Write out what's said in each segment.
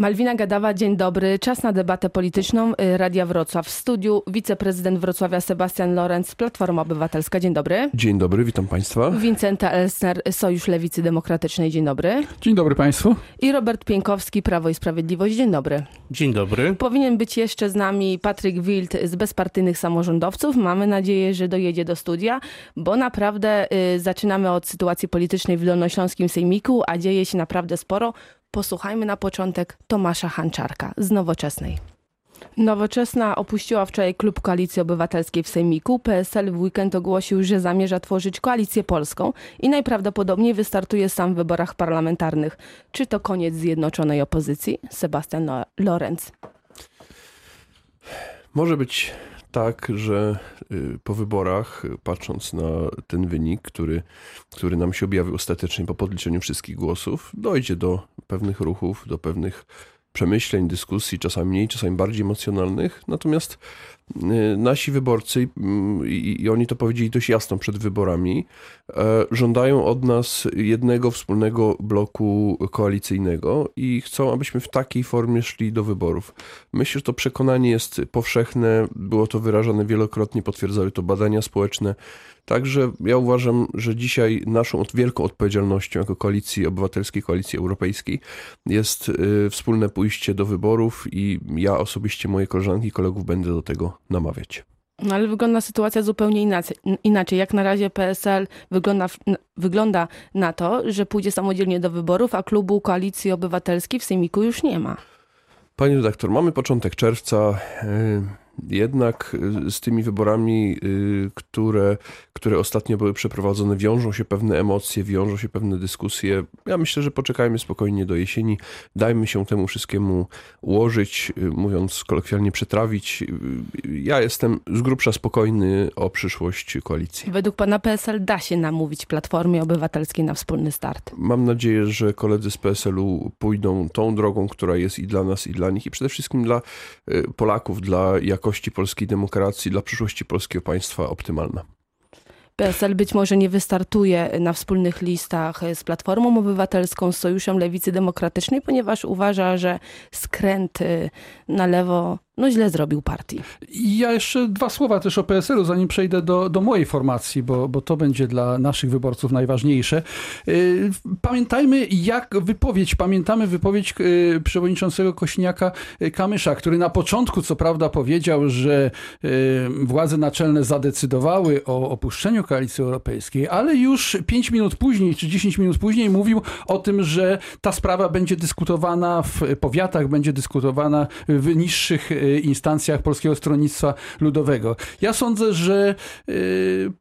Malwina Gadawa, dzień dobry. Czas na debatę polityczną y, Radia Wrocław. W studiu wiceprezydent Wrocławia Sebastian Lorenz, Platforma Obywatelska. Dzień dobry. Dzień dobry, witam Państwa. Wincenta Elsner, Sojusz Lewicy Demokratycznej. Dzień dobry. Dzień dobry Państwu. I Robert Pienkowski, Prawo i Sprawiedliwość. Dzień dobry. Dzień dobry. Powinien być jeszcze z nami Patryk Wild z Bezpartyjnych Samorządowców. Mamy nadzieję, że dojedzie do studia, bo naprawdę y, zaczynamy od sytuacji politycznej w Dolnośląskim Sejmiku, a dzieje się naprawdę sporo. Posłuchajmy na początek Tomasza Hanczarka z Nowoczesnej. Nowoczesna opuściła wczoraj klub Koalicji Obywatelskiej w Sejmiku. PSL w weekend ogłosił, że zamierza tworzyć koalicję polską i najprawdopodobniej wystartuje sam w wyborach parlamentarnych. Czy to koniec zjednoczonej opozycji? Sebastian Lorenz. Może być tak, że y, po wyborach, patrząc na ten wynik, który, który nam się objawił ostatecznie po podliczeniu wszystkich głosów, dojdzie do pewnych ruchów, do pewnych przemyśleń, dyskusji, czasami mniej, czasami bardziej emocjonalnych. Natomiast y, nasi wyborcy, mm, i, oni to powiedzieli dość jasno przed wyborami, e, żądają od nas jednego wspólnego bloku koalicyjnego i chcą, abyśmy w takiej formie szli do wyborów. Myślę, że to przekonanie jest powszechne, było to wyrażane wielokrotnie, potwierdzały to badania społeczne. Także ja uważam, że dzisiaj naszą wielką odpowiedzialnością jako Koalicji Obywatelskiej, Koalicji Europejskiej jest y, wspólne pójście do wyborów i ja osobiście, moje koleżanki i kolegów będę do tego namawiać. No ale wygląda sytuacja zupełnie inaczej. inaczej. Jak na razie PSL wygląda, wygląda na to, że pójdzie samodzielnie do wyborów, a klubu Koalicji Obywatelskiej w Sejmiku już nie ma. Pani redaktor, mamy początek czerwca. Jednak y, z tymi wyborami, y, które, które ostatnio były przeprowadzone, wiążą się pewne emocje, wiążą się pewne dyskusje. Ja myślę, że poczekajmy spokojnie do jesieni, dajmy się temu wszystkiemu ułożyć, y, mówiąc kolokwialnie, przetrawić. Ja jestem z grubsza spokojny o przyszłość koalicji. Według pana PSL da się namówić Platformie Obywatelskiej na wspólny start? Mam nadzieję, że koledzy z PSL-u pójdą tą drogą, która jest i dla nas, i dla nich, i przede wszystkim dla Polaków, dla jakości jakości polskiej demokracji, dla przyszłości polskiego państwa optymalna. PSL być może nie wystartuje na wspólnych listach z Platformą Obywatelską, z Sojuszem Lewicy Demokratycznej, ponieważ uważa, że skręt na lewo no źle zrobił partii. Ja jeszcze dwa słowa też o PSL-u, zanim przejdę do, do mojej formacji, bo, bo to będzie dla naszych wyborców najważniejsze. Y, pamiętajmy, jak wypowiedź, pamiętamy wypowiedź y, przewodniczącego Kośniaka y, Kamysza, który na początku co prawda powiedział, że władze naczelne zadecydowały o opuszczeniu koalicji europejskiej, ale już 5 minut później, czy 10 minut później mówił o tym, że ta sprawa będzie dyskutowana w powiatach, będzie dyskutowana w niższych instancjach Polskiego Stronnictwa Ludowego. Ja sądzę, że y,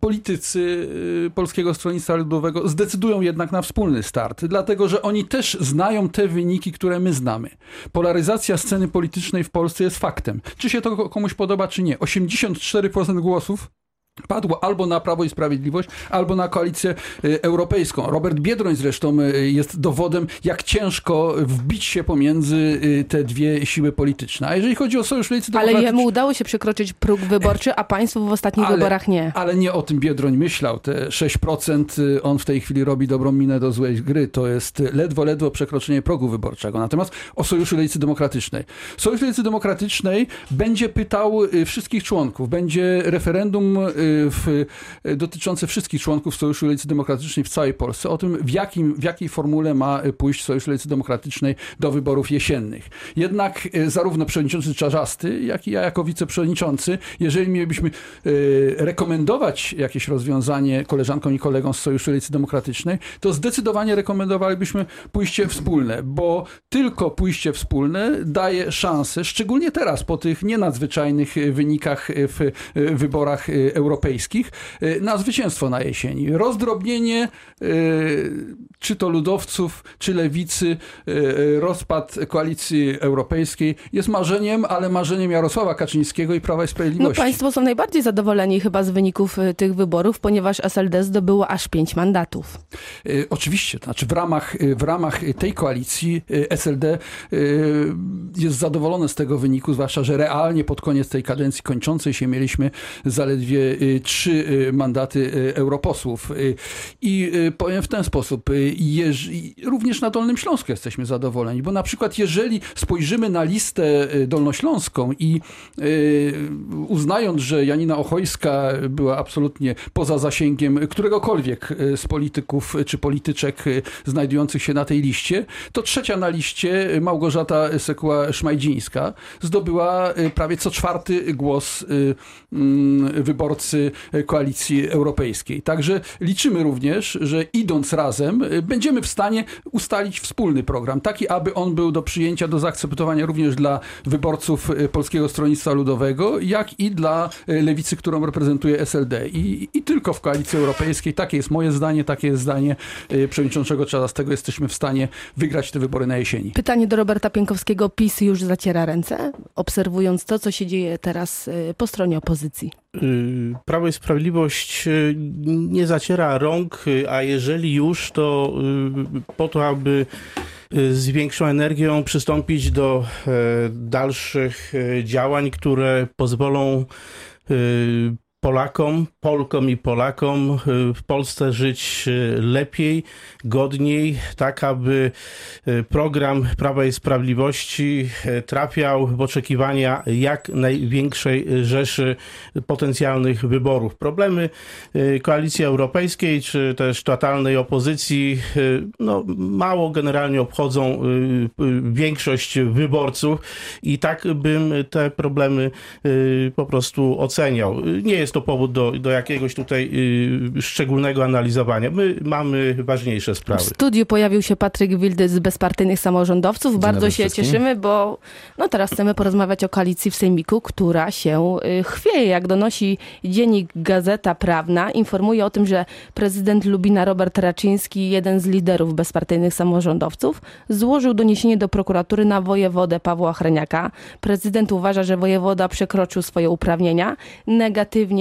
politycy y, Polskiego Stronnictwa Ludowego zdecydują jednak na wspólny start, dlatego że oni też znają te wyniki, które my znamy. Polaryzacja sceny politycznej w Polsce jest faktem. Czy się to komuś podoba, czy nie. 84% głosów padło albo na Prawo i Sprawiedliwość, albo na koalicję y, europejską. Robert Biedroń zresztą y, jest dowodem, jak ciężko wbić się pomiędzy y, te dwie siły polityczne. A jeżeli chodzi o Sojusz Lewicy Ale jemu udało się przekroczyć próg wyborczy, a państwu w ostatnich ale, wyborach nie. Ale nie o tym Biedroń myślał. Te 6% on w tej chwili robi dobrą minę do złej gry. To jest ledwo, ledwo przekroczenie progu wyborczego. Natomiast o Sojuszu Lewicy Demokratycznej. Sojusz Lewicy Demokratycznej będzie pytał wszystkich członków. Będzie referendum w, dotyczące wszystkich członków Sojuszu Lewicy Demokratycznej w całej Polsce o tym, w, jakim, w jakiej formule ma pójść Sojusz Lewicy Demokratycznej do wyborów jesiennych. Jednak e, zarówno przewodniczący Czarzasty, jak i ja jako wiceprzewodniczący, jeżeli mielibyśmy e, rekomendować jakieś rozwiązanie koleżankom i kolegom z Sojuszu Lewicy Demokratycznej, to zdecydowanie rekomendowalibyśmy pójście wspólne, bo tylko pójście wspólne daje szansę, szczególnie teraz po tych nienadzwyczajnych wynikach w wyborach europejskich, europejskich y, na zwycięstwo na jesieni. Rozdrobnienie y, czy to ludowców, czy lewicy, y, rozpad koalicji europejskiej jest marzeniem, ale marzeniem Jarosława Kaczyńskiego i Prawa i Sprawiedliwości. No państwo są najbardziej zadowoleni chyba z wyników tych wyborów, ponieważ SLD zdobyło aż pięć mandatów. Oczywiście, to znaczy w ramach, w ramach tej koalicji SLD jest zadowolone z tego wyniku, zwłaszcza, że realnie pod koniec tej kadencji kończącej się mieliśmy zaledwie trzy mandaty europosłów. I powiem w ten sposób, również na Dolnym Śląsku jesteśmy zadowoleni, bo na przykład jeżeli spojrzymy na listę dolnośląską i uznając, że Janina Ochojska była absolutnie poza zasięgiem któregokolwiek z polityków czy polityczek znajdujących się na tej liście, to trzecia na liście Małgorzata Sekuła-Szmajdzińska zdobyła prawie co czwarty głos mm, wyborcy koalicji europejskiej. Także liczymy również, że idąc razem będziemy w stanie ustalić wspólny program, taki aby on był do przyjęcia, do zaakceptowania również dla wyborców Polskiego Stronnictwa Ludowego, jak i dla lewicy, którą reprezentuje SLD. I, i tylko w koalicji europejskiej, takie jest moje zdanie, takie jest zdanie przewodniczącego Czadastego, jesteśmy w stanie wygrać te wybory na jesieni. Pytanie do Roberta Pienkowskiego. PiS już zaciera ręce, obserwując to, co się dzieje teraz po stronie opozycji. Y, Prawo i Sprawiedliwość y, nie zaciera rąk, a jeżeli już, to po to, aby z większą energią przystąpić do dalszych działań, które pozwolą Polakom, Polkom i Polakom y, w Polsce żyć y, lepiej, godniej, tak aby y, program Prawa i Sprawiedliwości trafiał w oczekiwania jak największej rzeszy potencjalnych wyborów. Problemy koalicji europejskiej czy też totalnej opozycji no, mało generalnie obchodzą większość wyborców i tak bym te problemy po prostu oceniał. Nie jest to powód do, do jakiegoś tutaj y, szczególnego analizowania. My mamy ważniejsze sprawy. W studiu pojawił się Patryk Wildy z bezpartyjnych samorządowców. Dzień Bardzo się wszystkim. cieszymy, bo no teraz chcemy porozmawiać o koalicji w Sejmiku, która się y, chwieje. Jak donosi dziennik Gazeta Prawna, informuje o tym, że prezydent Lubina Robert Raczyński, jeden z liderów bezpartyjnych samorządowców, złożył doniesienie do prokuratury na wojewodę Pawła Chreniaka. Prezydent uważa, że wojewoda przekroczył swoje uprawnienia. Negatywnie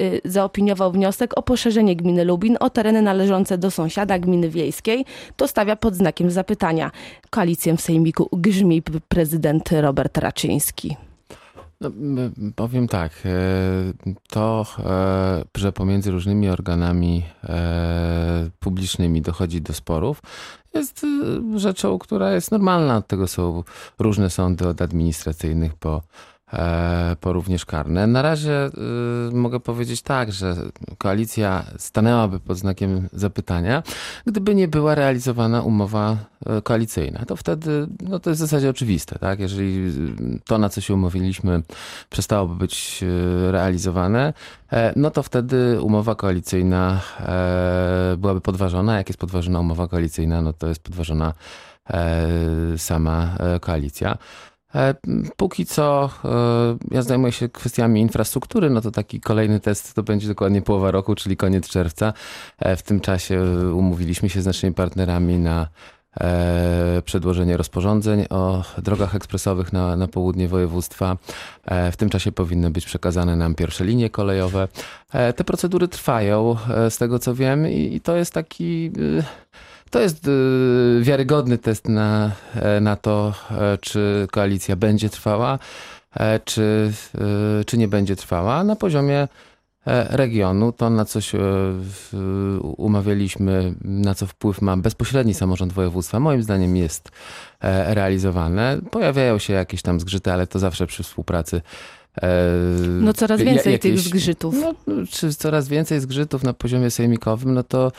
Y, zaopiniował wniosek o poszerzenie gminy Lubin o tereny należące do sąsiada gminy wiejskiej. To stawia pod znakiem zapytania. Koalicję w Sejmiku grzmi prezydent Robert Raczyński. No, powiem tak, e, to, e, że pomiędzy różnymi organami e, publicznymi dochodzi do sporów, jest rzeczą, która jest normalna. Od tego są różne sądy, od administracyjnych po po również karne. Na razie y, mogę powiedzieć tak, że koalicja stanęłaby pod znakiem zapytania, gdyby nie była realizowana umowa e, koalicyjna. To wtedy, no to jest w zasadzie oczywiste, tak? Jeżeli to, na co się umówiliśmy, przestałoby być realizowane, e, no to wtedy umowa koalicyjna byłaby podważona. Jak jest podważona umowa koalicyjna, no to jest podważona sama koalicja. E, póki co e, ja zajmuję się kwestiami infrastruktury, no to taki kolejny test to będzie dokładnie połowa roku, czyli koniec czerwca. E, w tym czasie umówiliśmy się z naszymi partnerami na przedłożenie rozporządzeń o drogach ekspresowych na, na południe województwa. W tym czasie powinny być przekazane nam pierwsze linie kolejowe. Te procedury trwają, z tego co wiem, i, i to jest taki to jest y, wiarygodny test na, e, na to, e, czy koalicja będzie trwała, e, czy, czy nie będzie trwała. Na poziomie regionu, to na coś umawialiśmy, na co wpływ ma bezpośredni samorząd województwa, moim zdaniem jest realizowane. Pojawiają się jakieś tam zgrzyty, ale to zawsze przy współpracy no coraz więcej jakieś, tych zgrzytów. No, czy coraz więcej zgrzytów na poziomie sejmikowym, no to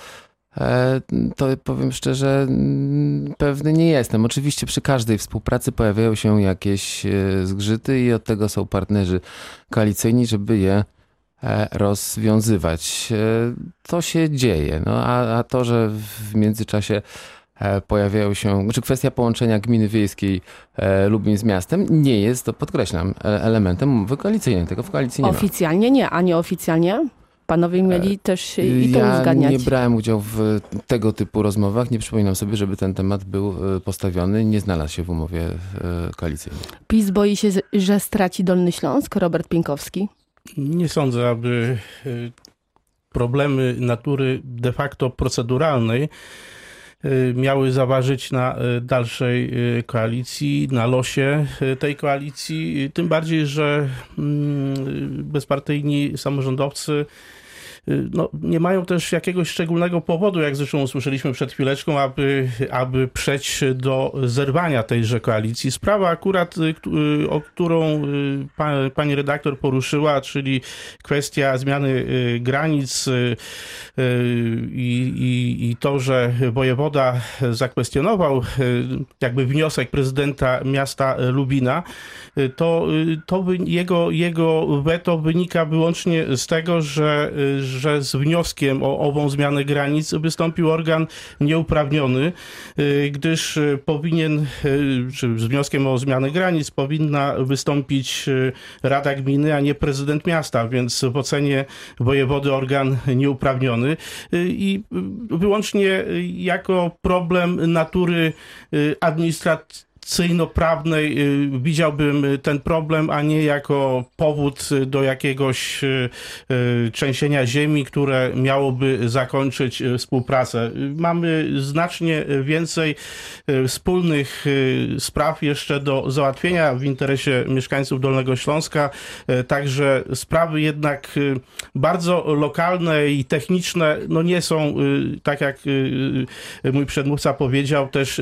to powiem szczerze, mm, pewny nie jestem. Oczywiście przy każdej współpracy pojawiają się jakieś e, zgrzyty i od tego są partnerzy koalicyjni, żeby je e, rozwiązywać. To się dzieje. No, a, a to, że w międzyczasie pojawiają się, czy znaczy kwestia połączenia gminy wiejskiej Lubin z miastem nie jest, to podkreślam, elementem umowy koalicyjnej. Tego w koalicji nie Oficjalnie ma. nie, a nieoficjalnie? Panowie mieli też i to ja uzgadniać. nie brałem udziału w tego typu rozmowach. Nie przypominam sobie, żeby ten temat był e, postawiony. Nie znalazł się w umowie e, koalicyjnej. PiS boi się, że straci Dolny Śląsk? Robert Pienkowski? Nie sądzę, aby e, problemy natury de facto proceduralnej miały zaważyć na dalszej koalicji, na losie tej koalicji. Tym bardziej, że mm, bezpartyjni samorządowcy no, nie mają też jakiegoś szczególnego powodu, jak zresztą usłyszeliśmy przed chwileczką, aby, aby przejść do zerwania tejże koalicji. Sprawa akurat, y, y, o którą pani redaktor poruszyła, czyli kwestia zmiany granic i, i, i to, że wojewoda zakwestionował jakby wniosek prezydenta miasta Lubina, to, to jego, jego weto wynika wyłącznie z tego, że że z wnioskiem o ową zmianę granic wystąpił organ nieuprawniony, y, gdyż y, powinien, y, czy z wnioskiem o zmianę granic powinna wystąpić Rada Gminy, a nie prezydent miasta, więc w ocenie wojewody organ nieuprawniony. I wyłącznie jako problem natury administracyjnej konstytucyjno-prawnej y, widziałbym y, ten problem, a nie jako powód do jakiegoś y, trzęsienia ziemi, które miałoby zakończyć współpracę. Mamy znacznie więcej wspólnych spraw jeszcze do załatwienia w interesie mieszkańców Dolnego Śląska, także sprawy jednak bardzo lokalne i techniczne no nie są, tak jak mój przedmówca powiedział, też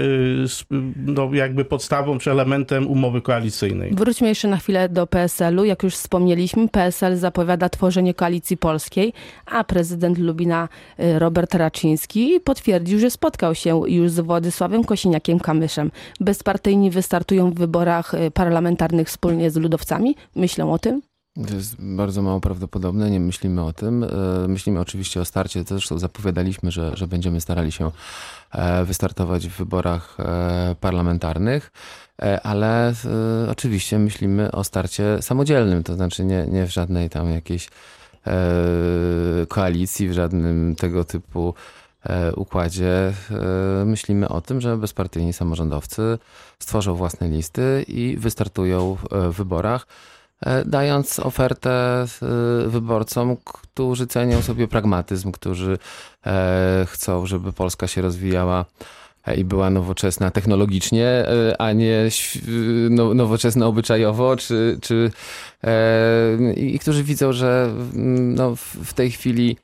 no jakby podstawą czy elementem umowy koalicyjnej. Wróćmy jeszcze na chwilę do PSL-u. Jak już wspomnieliśmy, PSL zapowiada tworzenie koalicji polskiej, a prezydent Lubina y, Robert Raczyński potwierdził, że spotkał się już z Władysławem Kosiniakiem-Kamyszem. Bezpartyjni wystartują w wyborach y, parlamentarnych wspólnie z ludowcami. Myślą o tym? To jest bardzo mało prawdopodobne, nie myślimy o tym. E, myślimy oczywiście o starcie, zresztą zapowiadaliśmy, że, że będziemy starali się e, wystartować w wyborach e, parlamentarnych, ale oczywiście myślimy o starcie samodzielnym, to znaczy nie, nie w żadnej tam jakiejś koalicji, w żadnym tego typu układzie. Myślimy o tym, że bezpartyjni samorządowcy stworzą własne listy i wystartują w wyborach. E, dając ofertę e, wyborcom, którzy cenią sobie pragmatyzm, którzy e, chcą, żeby Polska się rozwijała i była nowoczesna technologicznie, a nie no, nowoczesna obyczajowo, czy, czy i którzy widzą, że no, w tej chwili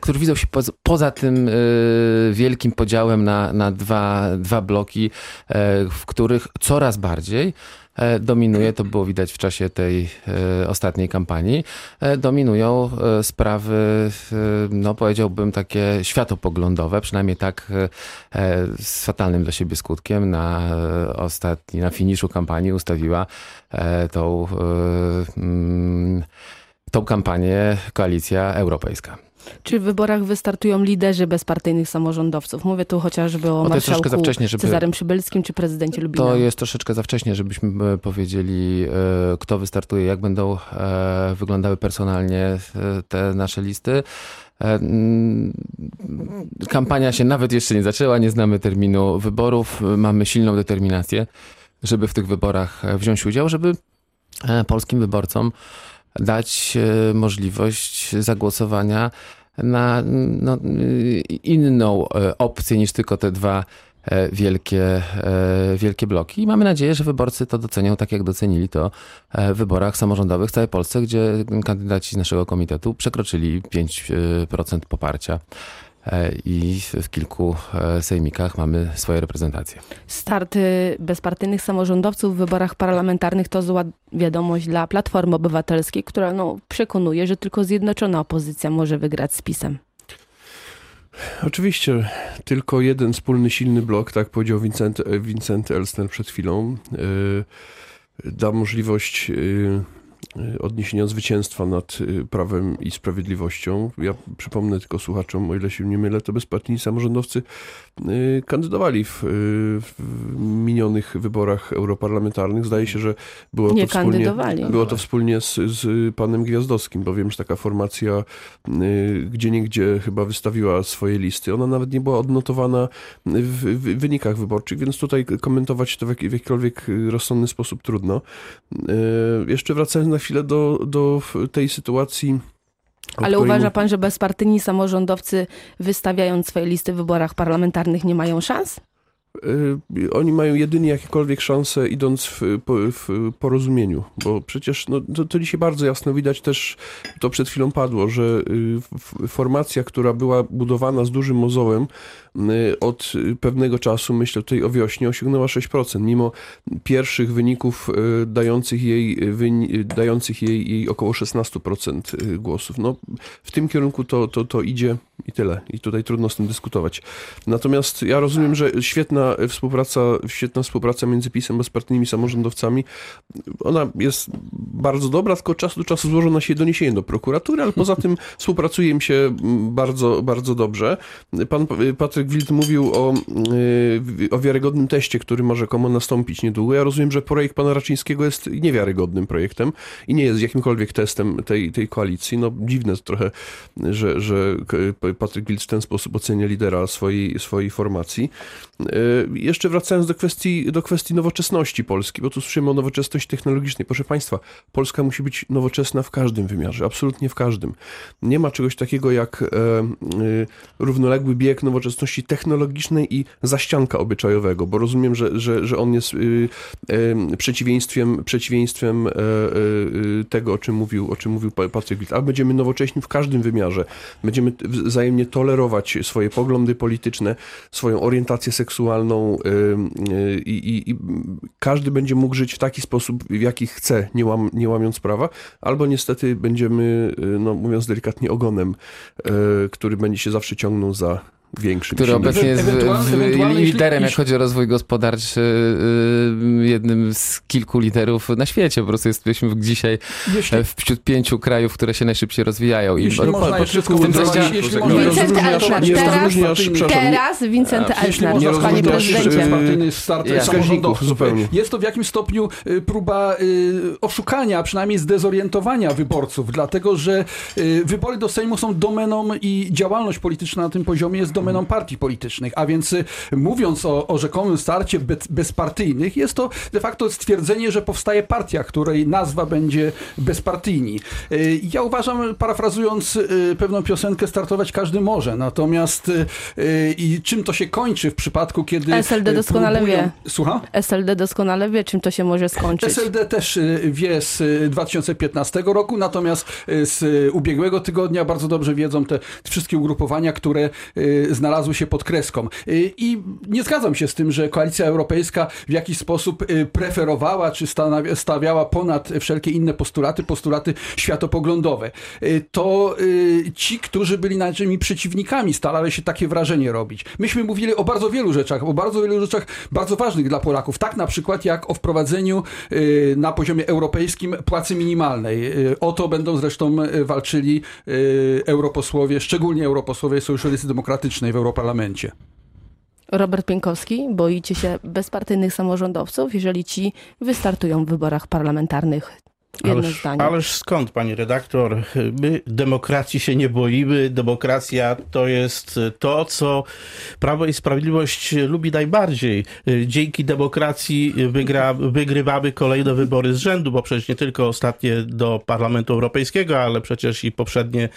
którzy widzą się poza, tym wielkim podziałem na, na dwa, dwa bloki, w których coraz bardziej dominuje, to było widać w czasie tej e, ostatniej kampanii, e, dominują sprawy, no powiedziałbym takie światopoglądowe, przynajmniej tak z fatalnym dla siebie skutkiem na ostatni, na finiszu kampanii ustawiła tą, mm, tą kampanię Koalicja Europejska. Czy w wyborach wystartują liderzy bezpartyjnych samorządowców? Mówię tu chociażby o, o marszałku za wcześnie, żeby... Cezarym Przybylskim czy prezydencie Lubina. To jest troszeczkę za wcześnie, żebyśmy e, powiedzieli, e, kto wystartuje, jak będą e, wyglądały personalnie te nasze listy. Mm, kampania się nawet jeszcze nie zaczęła, nie znamy terminu wyborów. Mamy silną determinację, żeby w tych wyborach wziąć udział, żeby polskim wyborcom dać możliwość zagłosowania na no, inną e, opcję niż tylko te dwa e, wielkie, e, wielkie bloki. I mamy nadzieję, że wyborcy to docenią tak, jak docenili to w wyborach samorządowych w całej Polsce, gdzie kandydaci z naszego komitetu przekroczyli 5% poparcia. E, i w kilku e, sejmikach mamy swoje reprezentacje. Start bezpartyjnych samorządowców w wyborach parlamentarnych to zła wiadomość dla Platformy Obywatelskiej, która no, przekonuje, że tylko zjednoczona opozycja może wygrać z PiSem. Oczywiście, tylko jeden wspólny, silny blok, tak powiedział Vincent, Vincent Elsner przed chwilą, yy, da możliwość yy, Y, odniesienia zwycięstwa nad y, prawem i sprawiedliwością. Ja przypomnę tylko słuchaczom, o ile się nie mylę, to bezpartyjni samorządowcy y, kandydowali w, w minionych wyborach europarlamentarnych. Zdaje się, że było nie to wspólnie, było to wspólnie z, z panem Gwiazdowskim, bo wiem, że taka formacja gdzie niegdzie chyba wystawiła swoje listy. Ona nawet nie była odnotowana w, w wynikach wyborczych, więc tutaj komentować to w, w jakikolwiek rozsądny sposób trudno. Jeszcze wracając na chwilę do, do tej sytuacji Ale uważa pan, że bezpartyjni samorządowcy wystawiając swoje listy w wyborach parlamentarnych nie mają szans? Y, Oni mają jedynie jakiekolwiek szanse idąc w, w porozumieniu, bo przecież no, to, to dzisiaj bardzo jasno widać też, to przed chwilą padło, że y, formacja, która była budowana z dużym mozołem od y, pewnego czasu, myślę tutaj o wiośnie, osiągnęła 6%, mimo pierwszych wyników y, dających jej, y, dających jej, jej około 16% y, głosów. No, w tym kierunku to, to, to idzie i tyle. I tutaj trudno z tym dyskutować. Natomiast ja rozumiem, że świetna współpraca, świetna współpraca między PiSem, bezpartyjnymi samorządowcami, ona jest bardzo dobra, tylko od czasu do czasu złożą na siebie doniesienie do prokuratury, ale poza tym współpracuje im się bardzo, bardzo dobrze. Pan y, Patryk Wild mówił o, y, o wiarygodnym teście, który ma rzekomo nastąpić niedługo. Ja rozumiem, że projekt pana Raczyńskiego jest niewiarygodnym projektem i nie jest jakimkolwiek testem tej, tej koalicji. No dziwne trochę, że, że Patryk Wild w ten sposób ocenia lidera swojej, swojej formacji. Y, Jeszcze wracając do kwestii, do kwestii nowoczesności Polski, bo tu słyszymy o nowoczesności technologicznej. Proszę Państwa, Polska musi być nowoczesna w każdym wymiarze, absolutnie w każdym. Nie ma czegoś takiego jak e, y, równoległy bieg nowoczesności technologicznej i zaścianka obyczajowego, bo rozumiem, że, że, że on jest y, em, przeciwieństwem, przeciwieństwem e, e, tego, o czym mówił, o czym mówił pa- Patryk Wild. A będziemy nowocześni w każdym wymiarze. Będziemy wzajemnie tolerować swoje poglądy polityczne, swoją orientację seksualną y, i, każdy będzie mógł żyć w taki sposób, w jaki chce, nie, łam, nie łamiąc prawa, albo niestety będziemy, no mówiąc delikatnie, ogonem, który będzie się zawsze ciągnął za większym. Który silnym. obecnie jest w, Ewentualnie- w, ewentualnie jeśli- liderem, jak jeśli- chodzi o rozwój gospodarczy, y, jednym z kilku liderów na świecie. Po prostu jesteśmy dzisiaj Jeśli, e, wśród pięciu krajów, które się najszybciej rozwijają. I jeśli można po- jeszcze w tym można Vincent nie teraz- Teraz Vincent nie panie prezydencie. bezpartyjny start Ja. samorządowców. Zupełnie. Jest to w jakimś stopniu y, próba y, oszukania, a przynajmniej zdezorientowania wyborców, dlatego że y, wybory do Sejmu są domeną i działalność polityczna na tym poziomie jest domeną partii politycznych, a więc y, mówiąc o, o rzekomym starcie bez, bezpartyjnych, jest to de facto stwierdzenie, że powstaje partia, której nazwa będzie bezpartyjni. Y, Ja uważam, parafrazując y, pewną piosenkę, startować każdy może, natomiast i czym to się kończy w przypadku, kiedy SLD doskonale próbują- wie. Słucham? SLD doskonale wie, czym to się może skończyć. SLD też wie z y, 2015 roku, natomiast z ubiegłego tygodnia bardzo dobrze wiedzą te wszystkie ugrupowania, które znalazły się pod kreską. Y, I nie zgadzam się z tym, że Koalicja Europejska w jakiś sposób y, preferowała czy stawiała ponad wszelkie inne postulaty, postulaty światopoglądowe. Y, To ci, którzy byli naszymi przeciwnikami, starali się takie wrażenie robić. Myśmy mówili o bardzo wielu rzeczach, o bardzo wielu rzeczach bardzo ważnych dla Polaków. Tak na przykład jak o wprowadzeniu na poziomie europejskim płacy minimalnej. O to będą zresztą walczyli europosłowie, szczególnie europosłowie Sojuszu Lewicy Demokratycznej w Europarlamencie. Robert Pienkowski, boicie się bezpartyjnych samorządowców, jeżeli ci wystartują w wyborach parlamentarnych? Ależ, ależ skąd, pani redaktor? My demokracji się nie boimy. Demokracja to jest to, co Prawo i Sprawiedliwość lubi najbardziej. Dzięki demokracji wygra, wygrywamy kolejne wybory z rzędu, bo przecież nie tylko ostatnie do Parlamentu Europejskiego, ale przecież i poprzednie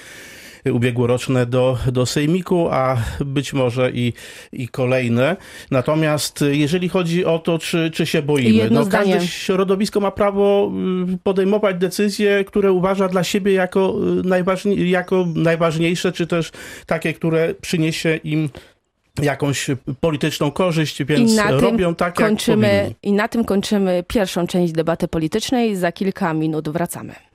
ubiegłoroczne do, do Sejmiku, a być może i, i kolejne. Natomiast jeżeli chodzi o to, czy, czy się boimy, Jedno no zdanie. każde środowisko ma prawo y, podejmować decyzje, które uważa dla siebie jako, y, najważniej, jako najważniejsze, czy też takie, które przyniesie im jakąś polityczną korzyść, więc I na tym robią tak, jak kończymy, powinni. I na tym kończymy pierwszą część debaty politycznej. Za kilka minut wracamy.